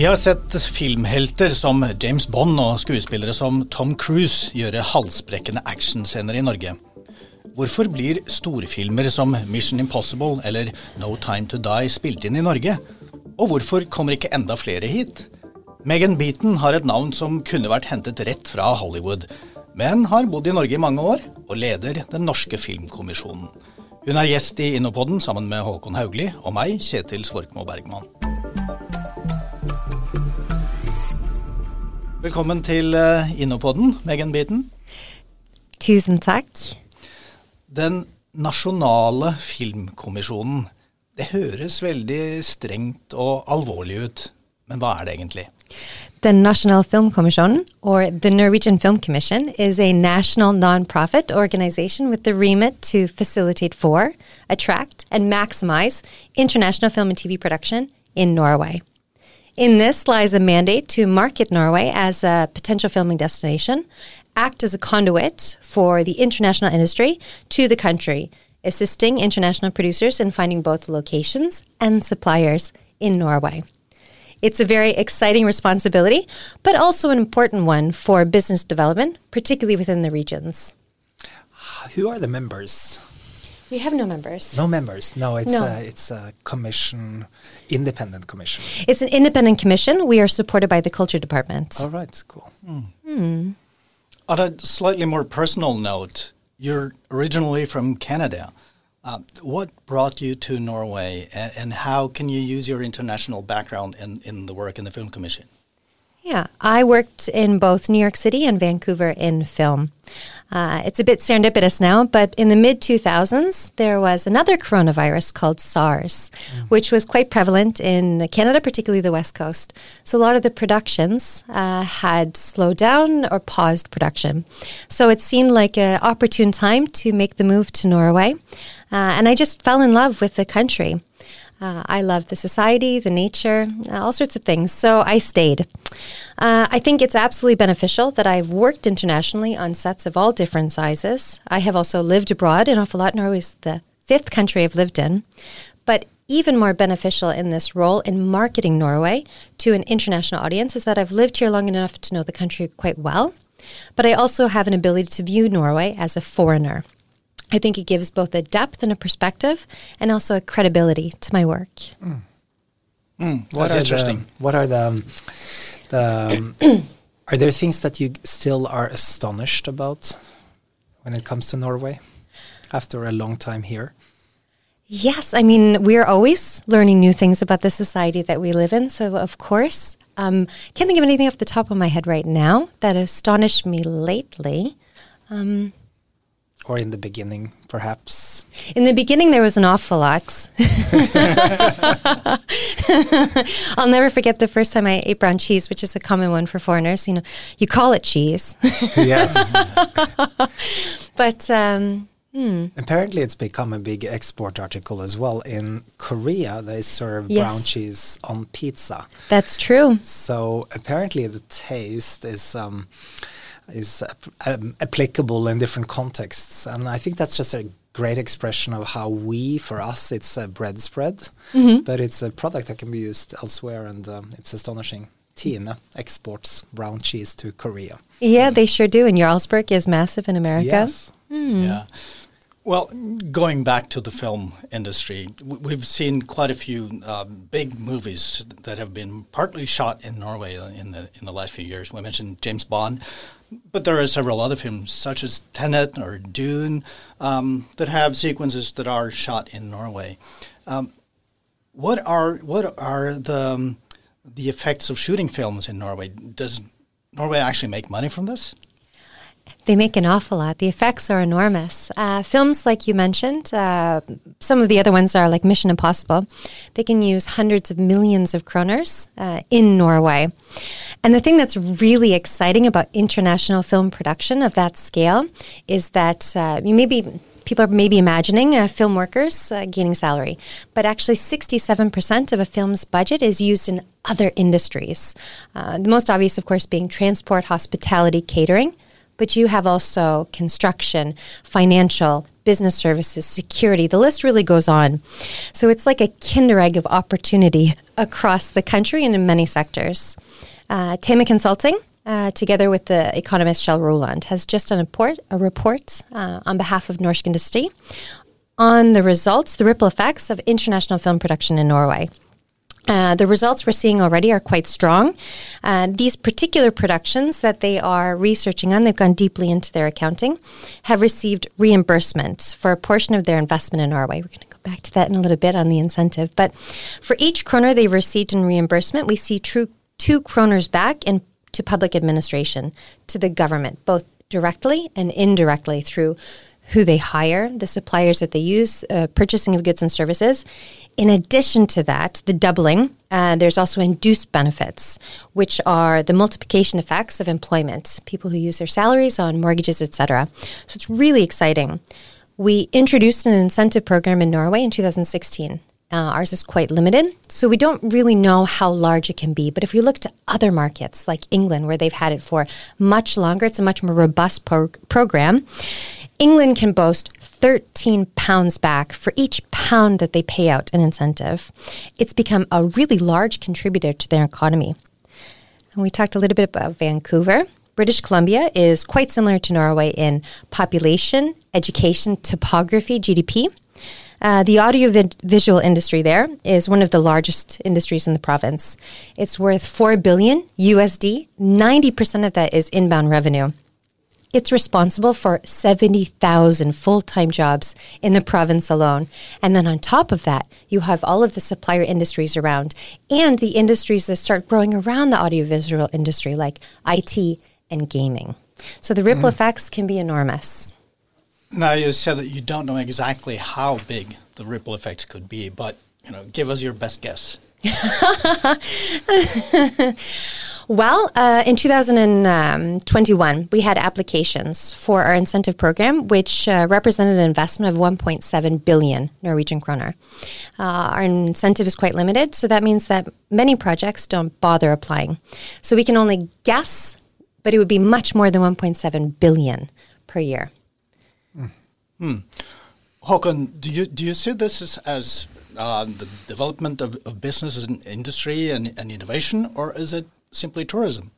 Vi har sett filmhelter som James Bond og skuespillere som Tom Cruise gjøre halsbrekkende actionscener i Norge. Hvorfor blir storfilmer som Mission Impossible eller No Time To Die spilt inn i Norge? Og hvorfor kommer ikke enda flere hit? Megan Beaton har et navn som kunne vært hentet rett fra Hollywood, men har bodd i Norge i mange år og leder Den norske filmkommisjonen. Hun er gjest i Innopoden sammen med Håkon Haugli og meg, Kjetil Svorkmo Bergman. Velkommen til Innopoden, Innopodden, Megan Beaton. Tusen takk. Den nasjonale filmkommisjonen. Det høres veldig strengt og alvorlig ut, men hva er det egentlig? The National Film Commission, or the Norwegian Film Commission, is a national non-profit organization with the remit to facilitate for, attract, and maximize international film and TV production in Norway. In this lies a mandate to market Norway as a potential filming destination, act as a conduit for the international industry to the country, assisting international producers in finding both locations and suppliers in Norway. It's a very exciting responsibility, but also an important one for business development, particularly within the regions. Who are the members? We have no members. No members. No, it's No. A, it's a commission, independent commission. It's an independent commission. We are supported by the Culture Department. All right, cool. Hmm. Hmm. On a slightly more personal note, you're originally from Canada. Uh, what brought you to Norway, and, and how can you use your international background in, in the work in the Film Commission? Yeah, I worked in both New York City and Vancouver in film. Uh, it's a bit serendipitous now, but in the mid 2000s, there was another coronavirus called SARS, which was quite prevalent in Canada, particularly the West Coast. So a lot of the productions uh, had slowed down or paused production. So it seemed like an opportune time to make the move to Norway. Uh, and I just fell in love with the country. Uh, I love the society, the nature, uh, all sorts of things. So I stayed. Uh, I think it's absolutely beneficial that I've worked internationally on sets of all different sizes. I have also lived abroad an awful lot. Norway is the fifth country I've lived in. But even more beneficial in this role in marketing Norway to an international audience is that I've lived here long enough to know the country quite well. But I also have an ability to view Norway as a foreigner. I think it gives both a depth and a perspective and also a credibility to my work. That's are interesting. The, what are the um, the um, are there things that you still are astonished about when it comes to Norway after a long time here? Yes, I mean, we're always learning new things about the society that we live in. So, of course, um, can't think of anything off the top of my head right now that astonished me lately. Or in the beginning, perhaps? In the beginning, there was an awful lot. I'll never forget the first time I ate brown cheese, which is a common one for foreigners. You know, you call it cheese, yes. but um, Apparently, it's become a big export article as well. In Korea, they serve brown cheese on pizza. that's true. So apparently, the taste is um, is um, applicable in different contexts, and I think that's just a great expression of how we, for us, it's a bread spread, but it's a product that can be used elsewhere, and um, it's astonishing. Tine exports brown cheese to Korea. Yeah, they sure do. And Jarlsberg is massive in America. Yes. Yeah. Well, going back to the film industry, we've seen quite a few um, big movies that have been partly shot in Norway uh, in the in the last few years. We mentioned James Bond, but there are several other films such as Tenet or Dune um, that have sequences that are shot in Norway. Um, what are what are the um, the effects of shooting films in Norway? Does Norway actually make money from this? They make an awful lot. The effects are enormous. Uh, films like you mentioned, uh, some of the other ones are like Mission Impossible. They can use hundreds of millions of kroners uh, in Norway. And the thing that's really exciting about international film production of that scale is that uh, you maybe people are maybe imagining uh, film workers uh, gaining salary, but actually 67% of a film's budget is used in other industries. Uh, the most obvious, of course, being transport, hospitality, catering. But you have also construction, financial, business services, security. The list really goes on. So it's like a kinder egg of opportunity across the country and in many sectors. Uh, Thema Consulting, uh, together with the economist Kjell Roland, has just done a, port, a report uh, on behalf of Norsk Industry on the results, the ripple effects of international film production in Norway. Uh, the results we're seeing already are quite strong. Uh, these particular productions that they are researching on, they've gone deeply into their accounting, have received reimbursements for a portion of their investment in Norway. We're going to go back to that in a little bit on the incentive. But for each kroner they've received in reimbursement, we see true two kroners back into public administration, to the government, both directly and indirectly through who they hire, the suppliers that they use, uh, purchasing of goods and services. In addition to that, the doubling, uh, there's also induced benefits, which are the multiplication effects of employment, people who use their salaries on mortgages, etc. So it's really exciting. We introduced an incentive program in Norway in 2016. Uh, ours is quite limited, so we don't really know how large it can be. But if we look to other markets like England, where they've had it for much longer, it's a much more robust pro- program. England can boast 13 pounds back for each pound that they pay out in incentive. It's become a really large contributor to their economy. And we talked a little bit about Vancouver. British Columbia is quite similar to Norway in population, education, topography, GDP. Uh, the audiovisual industry there is one of the largest industries in the province. It's worth 4 billion USD. 90% of that is inbound revenue. It's responsible for 70,000 full time jobs in the province alone. And then on top of that, you have all of the supplier industries around and the industries that start growing around the audiovisual industry, like IT and gaming. So the ripple mm. effects can be enormous. Now, you said that you don't know exactly how big the ripple effects could be, but you know, give us your best guess. well, uh, in 2021, we had applications for our incentive program, which uh, represented an investment of 1.7 billion Norwegian kroner. Uh, our incentive is quite limited, so that means that many projects don't bother applying. So we can only guess, but it would be much more than 1.7 billion per year. Hmm. Håkon, do you do you see this as, as uh, the development of, of business and industry and, and innovation, or is it simply tourism?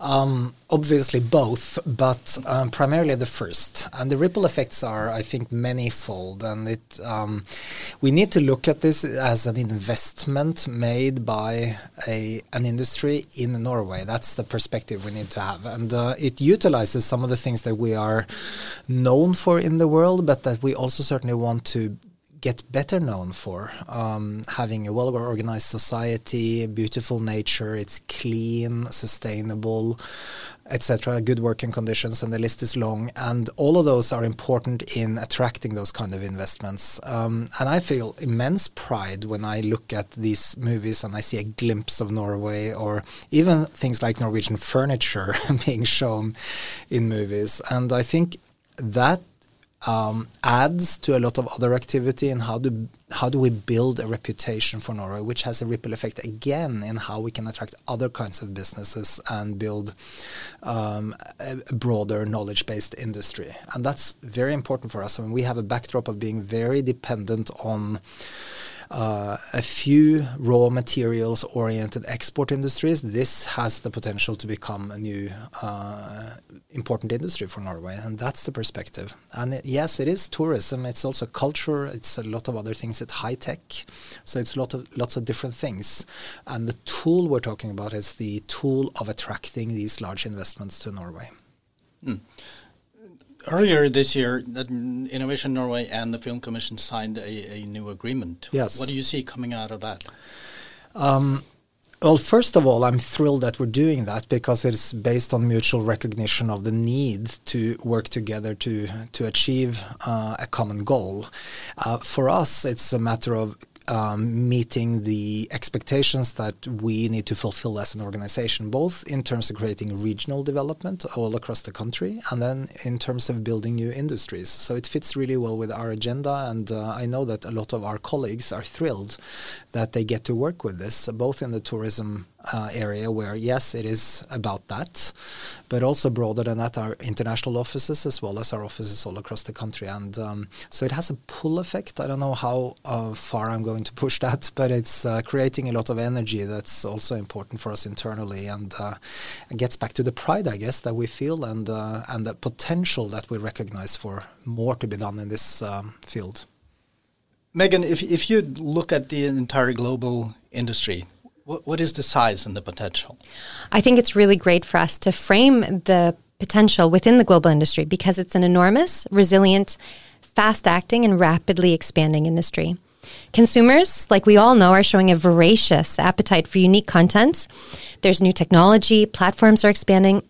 Um, obviously both, but um, primarily the first. And the ripple effects are, I think, manyfold. And it um, we need to look at this as an investment made by a an industry in Norway. That's the perspective we need to have, and uh, it utilizes some of the things that we are known for in the world, but that we also certainly want to get better known for. Um, having a well organized society, beautiful nature, it's clean, sustainable, etc., good working conditions, and the list is long. And all of those are important in attracting those kind of investments. Um, and I feel immense pride when I look at these movies and I see a glimpse of Norway or even things like Norwegian furniture being shown in movies. And I think that um, adds to a lot of other activity and how do how do we build a reputation for Norway, which has a ripple effect again in how we can attract other kinds of businesses and build um, a, broader knowledge-based industry, and that's very important for us. I mean, we have a backdrop of being very dependent on uh, a few raw materials oriented export industries, this has the potential to become a new uh, important industry for Norway. And that's the perspective. And it, yes, it is tourism. It's also culture. It's a lot of other things. It's high tech. So it's a lot of, lots of different things. And the tool we're talking about is the tool of attracting these large investments to Norway. Hmm earlier this year, Innovation Norway and the Film Commission signed a, a new agreement. Yes. What do you see coming out of that? Um, well, first of all, I'm thrilled that we're doing that because it's based on mutual recognition of the need to work together to to achieve uh, a common goal. Uh, for us, it's a matter of um, meeting the expectations that we need to fulfill as an organization, both in terms of creating regional development all across the country and then in terms of building new industries. So it fits really well with our agenda, and uh, I know that a lot of our colleagues are thrilled that they get to work with this, both in the tourism uh, area where, yes, it is about that, but also broader than that, our international offices as well as our offices all across the country. And um, so it has a pull effect. I don't know how uh, far I'm going to push that, but it's uh, creating a lot of energy that's also important for us internally and uh, gets back to the pride, I guess, that we feel and, uh, and the potential that we recognize for more to be done in this um, field. Megan, if, if you look at the entire global industry, what, what is the size and the potential? I think it's really great for us to frame the potential within the global industry because it's an enormous, resilient, fast acting, and rapidly expanding industry. Consumers, like we all know, are showing a voracious appetite for unique content. There's new technology, platforms are expanding.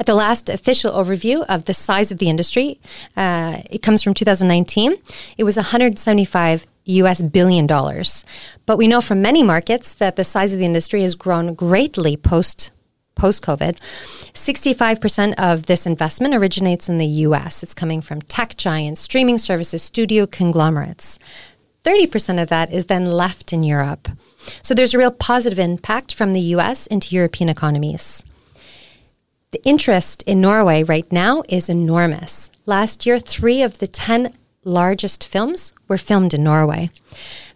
At the last official overview of the size of the industry, uh, it comes from 2019. It was 175 US billion dollars. But we know from many markets that the size of the industry has grown greatly post post COVID. 65% of this investment originates in the US. It's coming from tech giants, streaming services, studio conglomerates. 30% of that is then left in Europe. So there's a real positive impact from the US into European economies. The interest in Norway right now is enormous. Last year, three of the 10 largest films were filmed in Norway.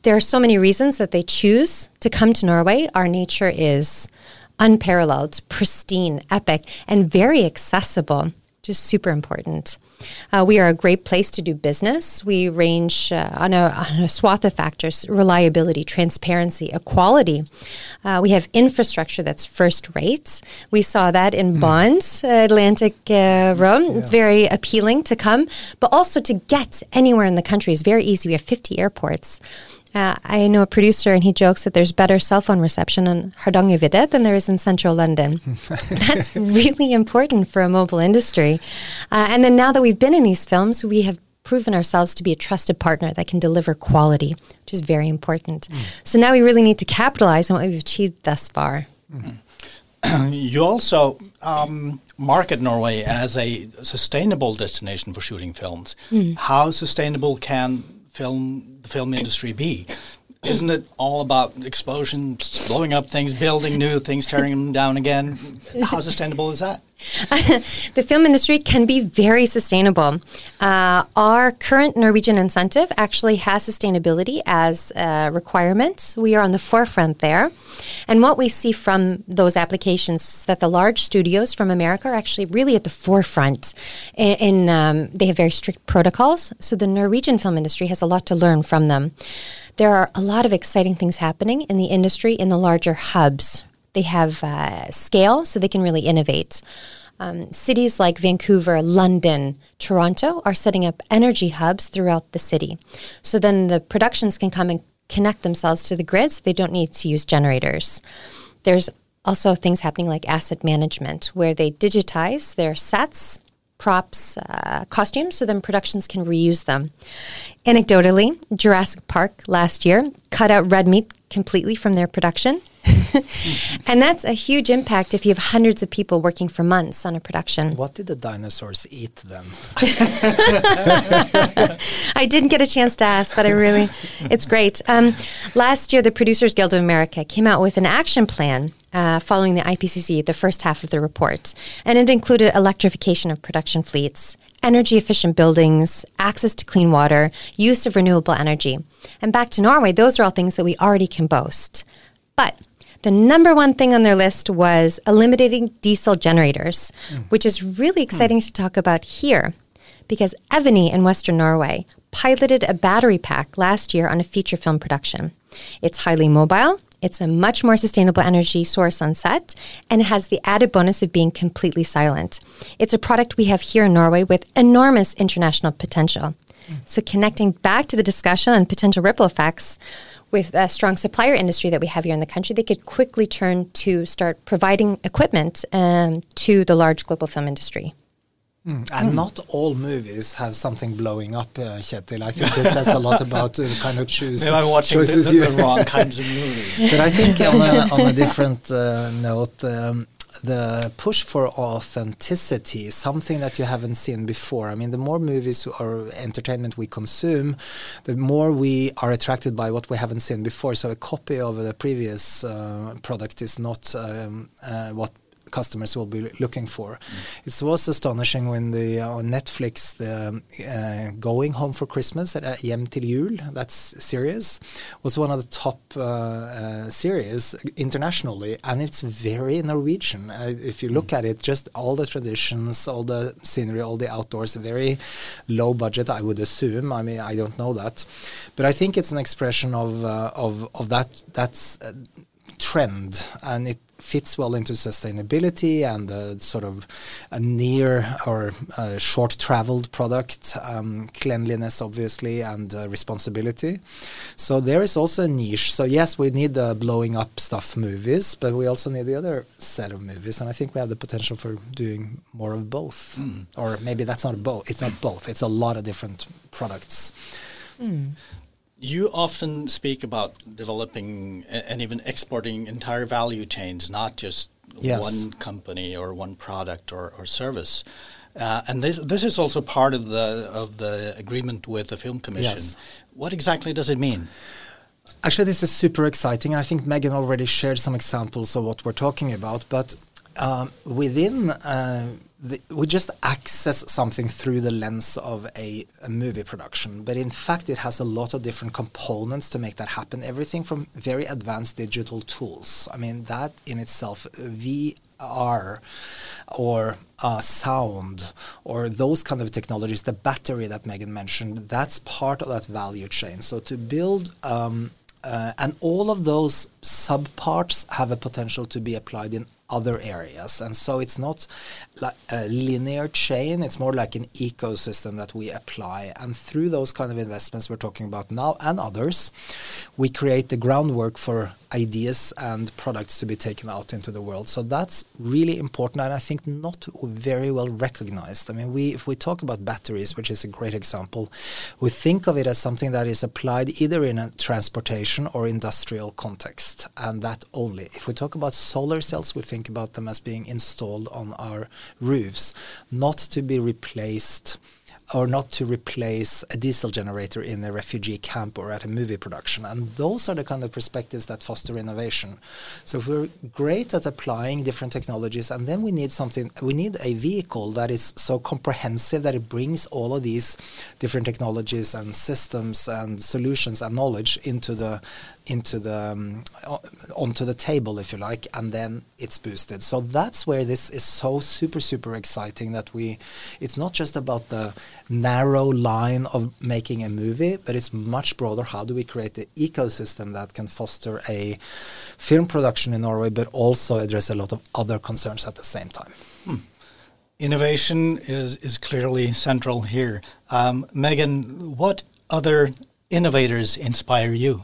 There are so many reasons that they choose to come to Norway. Our nature is unparalleled, pristine, epic, and very accessible, which is super important. Uh, we are a great place to do business. We range uh, on, a, on, a, swath of factors reliability, transparency, equality. Uh, we have infrastructure that's first rate. We saw that in mm. Bonds, Atlantic uh, Road. Yes. It's very appealing to come, but also to get anywhere in the country is very easy. We have 50 airports. Uh, I know a producer, and he jokes that there's better cell phone reception in Hardangervidda than there is in central London. That's really important for a mobile industry. Uh, and then now that we've been in these films, we have proven ourselves to be a trusted partner that can deliver quality, which is very important. Mm. So now we really need to capitalize on what we've achieved thus far. Mm. You also um, market Norway as a sustainable destination for shooting films. Mm. How sustainable can film film industry be? Isn't it all about explosions, blowing up things, building new things, tearing them down again? How sustainable is that? the film industry can be very sustainable. Uh, our current Norwegian incentive actually has sustainability as a requirement. We are on the forefront there. And what we see from those applications is that the large studios from America are actually really at the forefront. In um, they have very strict protocols. So the Norwegian film industry has a lot to learn from them. There are a lot of exciting things happening in the industry in the larger hubs they have uh, scale, so they can really innovate. Um, cities like Vancouver, London, Toronto are setting up energy hubs throughout the city. So then the productions can come and connect themselves to the grid so they don't need to use generators. There's also things happening like asset management where they digitize their sets, props, uh, costumes, so then productions can reuse them. Anecdotally, Jurassic Park last year cut out red meat completely from their production and that's a huge impact if you have hundreds of people working for months on a production. What did the dinosaurs eat then? I didn't get a chance to ask, but I really, it's great. Um, last year, the Producers Guild of America came out with an action plan uh, following the IPCC, the first half of the report, and it included electrification of production fleets, energy efficient buildings, access to clean water, use of renewable energy. And back to Norway, those are all things that we already can boast. But the number one thing on their list was eliminating diesel generators, mm. which is really exciting mm. to talk about here because Eviny in Western Norway piloted a battery pack last year on a feature film production. It's highly mobile, it's a much more sustainable energy source on set, and has the added bonus of being completely silent. It's a product we have here in Norway with enormous international potential. So, connecting back to the discussion on potential ripple effects, with a strong supplier industry that we have here in the country, they could quickly turn to start providing equipment um, to the large global film industry. Mm. And mm. not all movies have something blowing up, uh, Kjetil. I think this says a lot about the kind of choose, Maybe I'm watching choices the, the, the wrong kinds of movies. But I think on a, on a different uh, note, um, the push for authenticity is something that you haven't seen before. I mean, the more movies or entertainment we consume, the more we are attracted by what we haven't seen before. So a copy of the previous uh, product is not um, uh, what customers will be looking for. Mm. It was astonishing when the uh, on Netflix the uh, Going Home for Christmas at uh, Hjem til jul that series was one of the top uh, uh, series internationally, and it's very Norwegian. Uh, if you look mm. at it, just all the traditions, all the scenery, all the outdoors, very low budget, I would assume. I mean, I don't know that, but I think it's an expression of of of that that's trend, and it fits well into sustainability and uh, sort of a near or uh, short traveled product, um, cleanliness obviously, and uh, responsibility. So there is also a niche. So yes, we need the blowing up stuff movies, but we also need the other set of movies, and I think we have the potential for doing more of both. Mm. Or maybe that's not both. It's not both. It's a lot of different products. Mm. You often speak about developing and even exporting entire value chains, not just yes. one company or one product or, or service. Uh, and this this is also part of the of the agreement with the film commission. Yes. What exactly does it mean? Actually, this is super exciting. I think Megan already shared some examples of what we're talking about. But um, within uh, the, we just access something through the lens of a, a, movie production, but in fact, it has a lot of different components to make that happen. Everything from very advanced digital tools. I mean, that in itself, VR or uh, sound or those kind of technologies, the battery that Megan mentioned, that's part of that value chain. So to build um, uh, and all of those subparts have a potential to be applied in other areas. And so it's not like a linear chain, it's more like an ecosystem that we apply. And through those kind of investments we're talking about now and others, we create the groundwork for ideas and products to be taken out into the world. So that's really important and I think not very well recognized. I mean, we if we talk about batteries, which is a great example, we think of it as something that is applied either in a transportation or industrial context, and that only. If we talk about solar cells, we think about them as being installed on our roofs, not to be replaced or not to replace a diesel generator in a refugee camp or at a movie production. And those are the kind of perspectives that foster innovation. So we're great at applying different technologies, and then we need something, we need a vehicle that is so comprehensive that it brings all of these different technologies and systems and solutions and knowledge into the into the um, onto the table if you like and then it's boosted. So that's where this is so super super exciting that we it's not just about the narrow line of making a movie but it's much broader. How do we create the ecosystem that can foster a film production in Norway but also address a lot of other concerns at the same time? Hmm. innovation is is clearly central here. Um, Megan what other innovators inspire you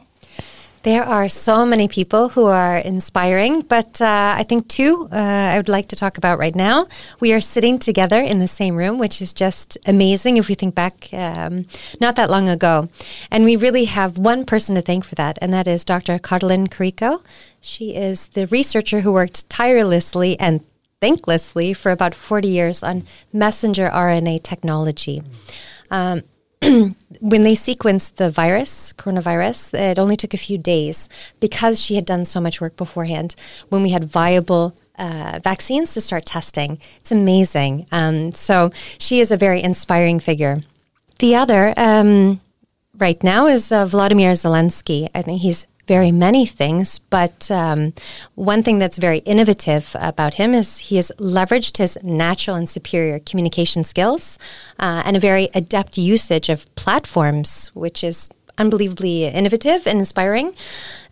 there are so many people who are inspiring, but uh, I think two uh, I would like to talk about right now. We are sitting together in the same room, which is just amazing if we think back um, not that long ago. And we really have one person to thank for that, and that is Dr. Katalin Karikó. She is the researcher who worked tirelessly and thanklessly for about 40 years on messenger RNA technology. Um, when they sequenced the virus, coronavirus, it only took a few days because she had done so much work beforehand. When we had viable uh, vaccines to start testing, it's amazing. Um, so she is a very inspiring figure. The other, um, right now, is uh, Vladimir Zelensky. I think he's very many things, but um, one thing that's very innovative about him is he has leveraged his natural and superior communication skills uh, and a very adept usage of platforms, which is unbelievably innovative and inspiring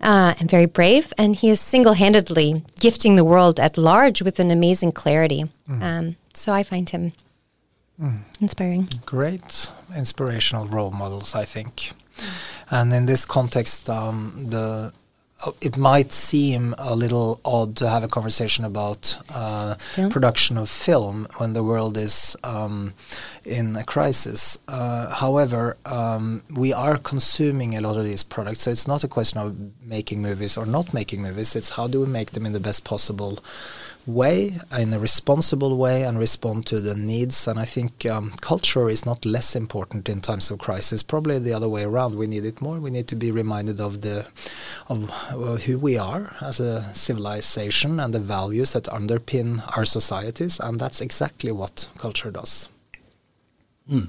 uh, and very brave. And he is single handedly gifting the world at large with an amazing clarity. Mm. Um, so I find him mm. inspiring. Great inspirational role models, I think. And in this context, um, the it might seem a little odd to have a conversation about uh, production of film when the world is um, in a crisis. Uh, however, um, we are consuming a lot of these products, so it's not a question of making movies or not making movies. It's how do we make them in the best possible way, in a responsible way, and respond to the needs. And I think um, culture is not less important in times of crisis. Probably the other way around. We need it more. We need to be reminded of the of who we are as a civilization and the values that underpin our societies. And that's exactly what culture does. Mm.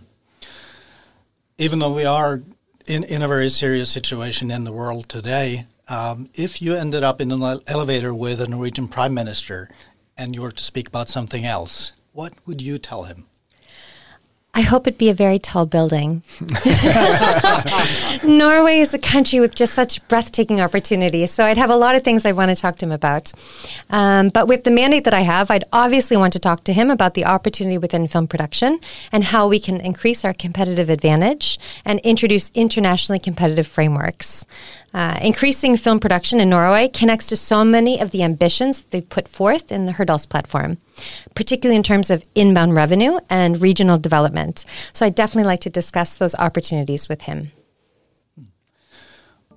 Even though we are in, in a very serious situation in the world today, um, if you ended up in an elevator with a Norwegian prime minister and you were to speak about something else, what would you tell him? I hope it'd be a very tall building. Norway is a country with just such breathtaking opportunities. So I'd have a lot of things I want to talk to him about. Um, but with the mandate that I have, I'd obviously want to talk to him about the opportunity within film production and how we can increase our competitive advantage and introduce internationally competitive frameworks. Uh, increasing film production in Norway connects to so many of the ambitions they've put forth in the Hurdals platform, particularly in terms of inbound revenue and regional development. So I'd definitely like to discuss those opportunities with him.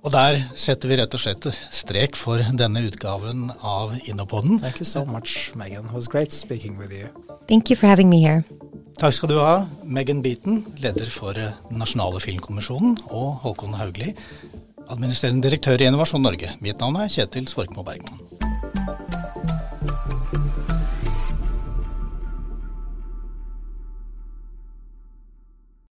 Og der setter vi rett og slett strek for denne utgaven av Innopoden. Thank you so much, Megan. It was great speaking with you. Thank you for having me here. Takk skal du ha, Megan Beaton, leder for Nasjonale filmkommisjonen, og Håkon Haugli, administrerende direktør i Innovasjon Norge. Mitt navn er Kjetil Svorkmo Bergman.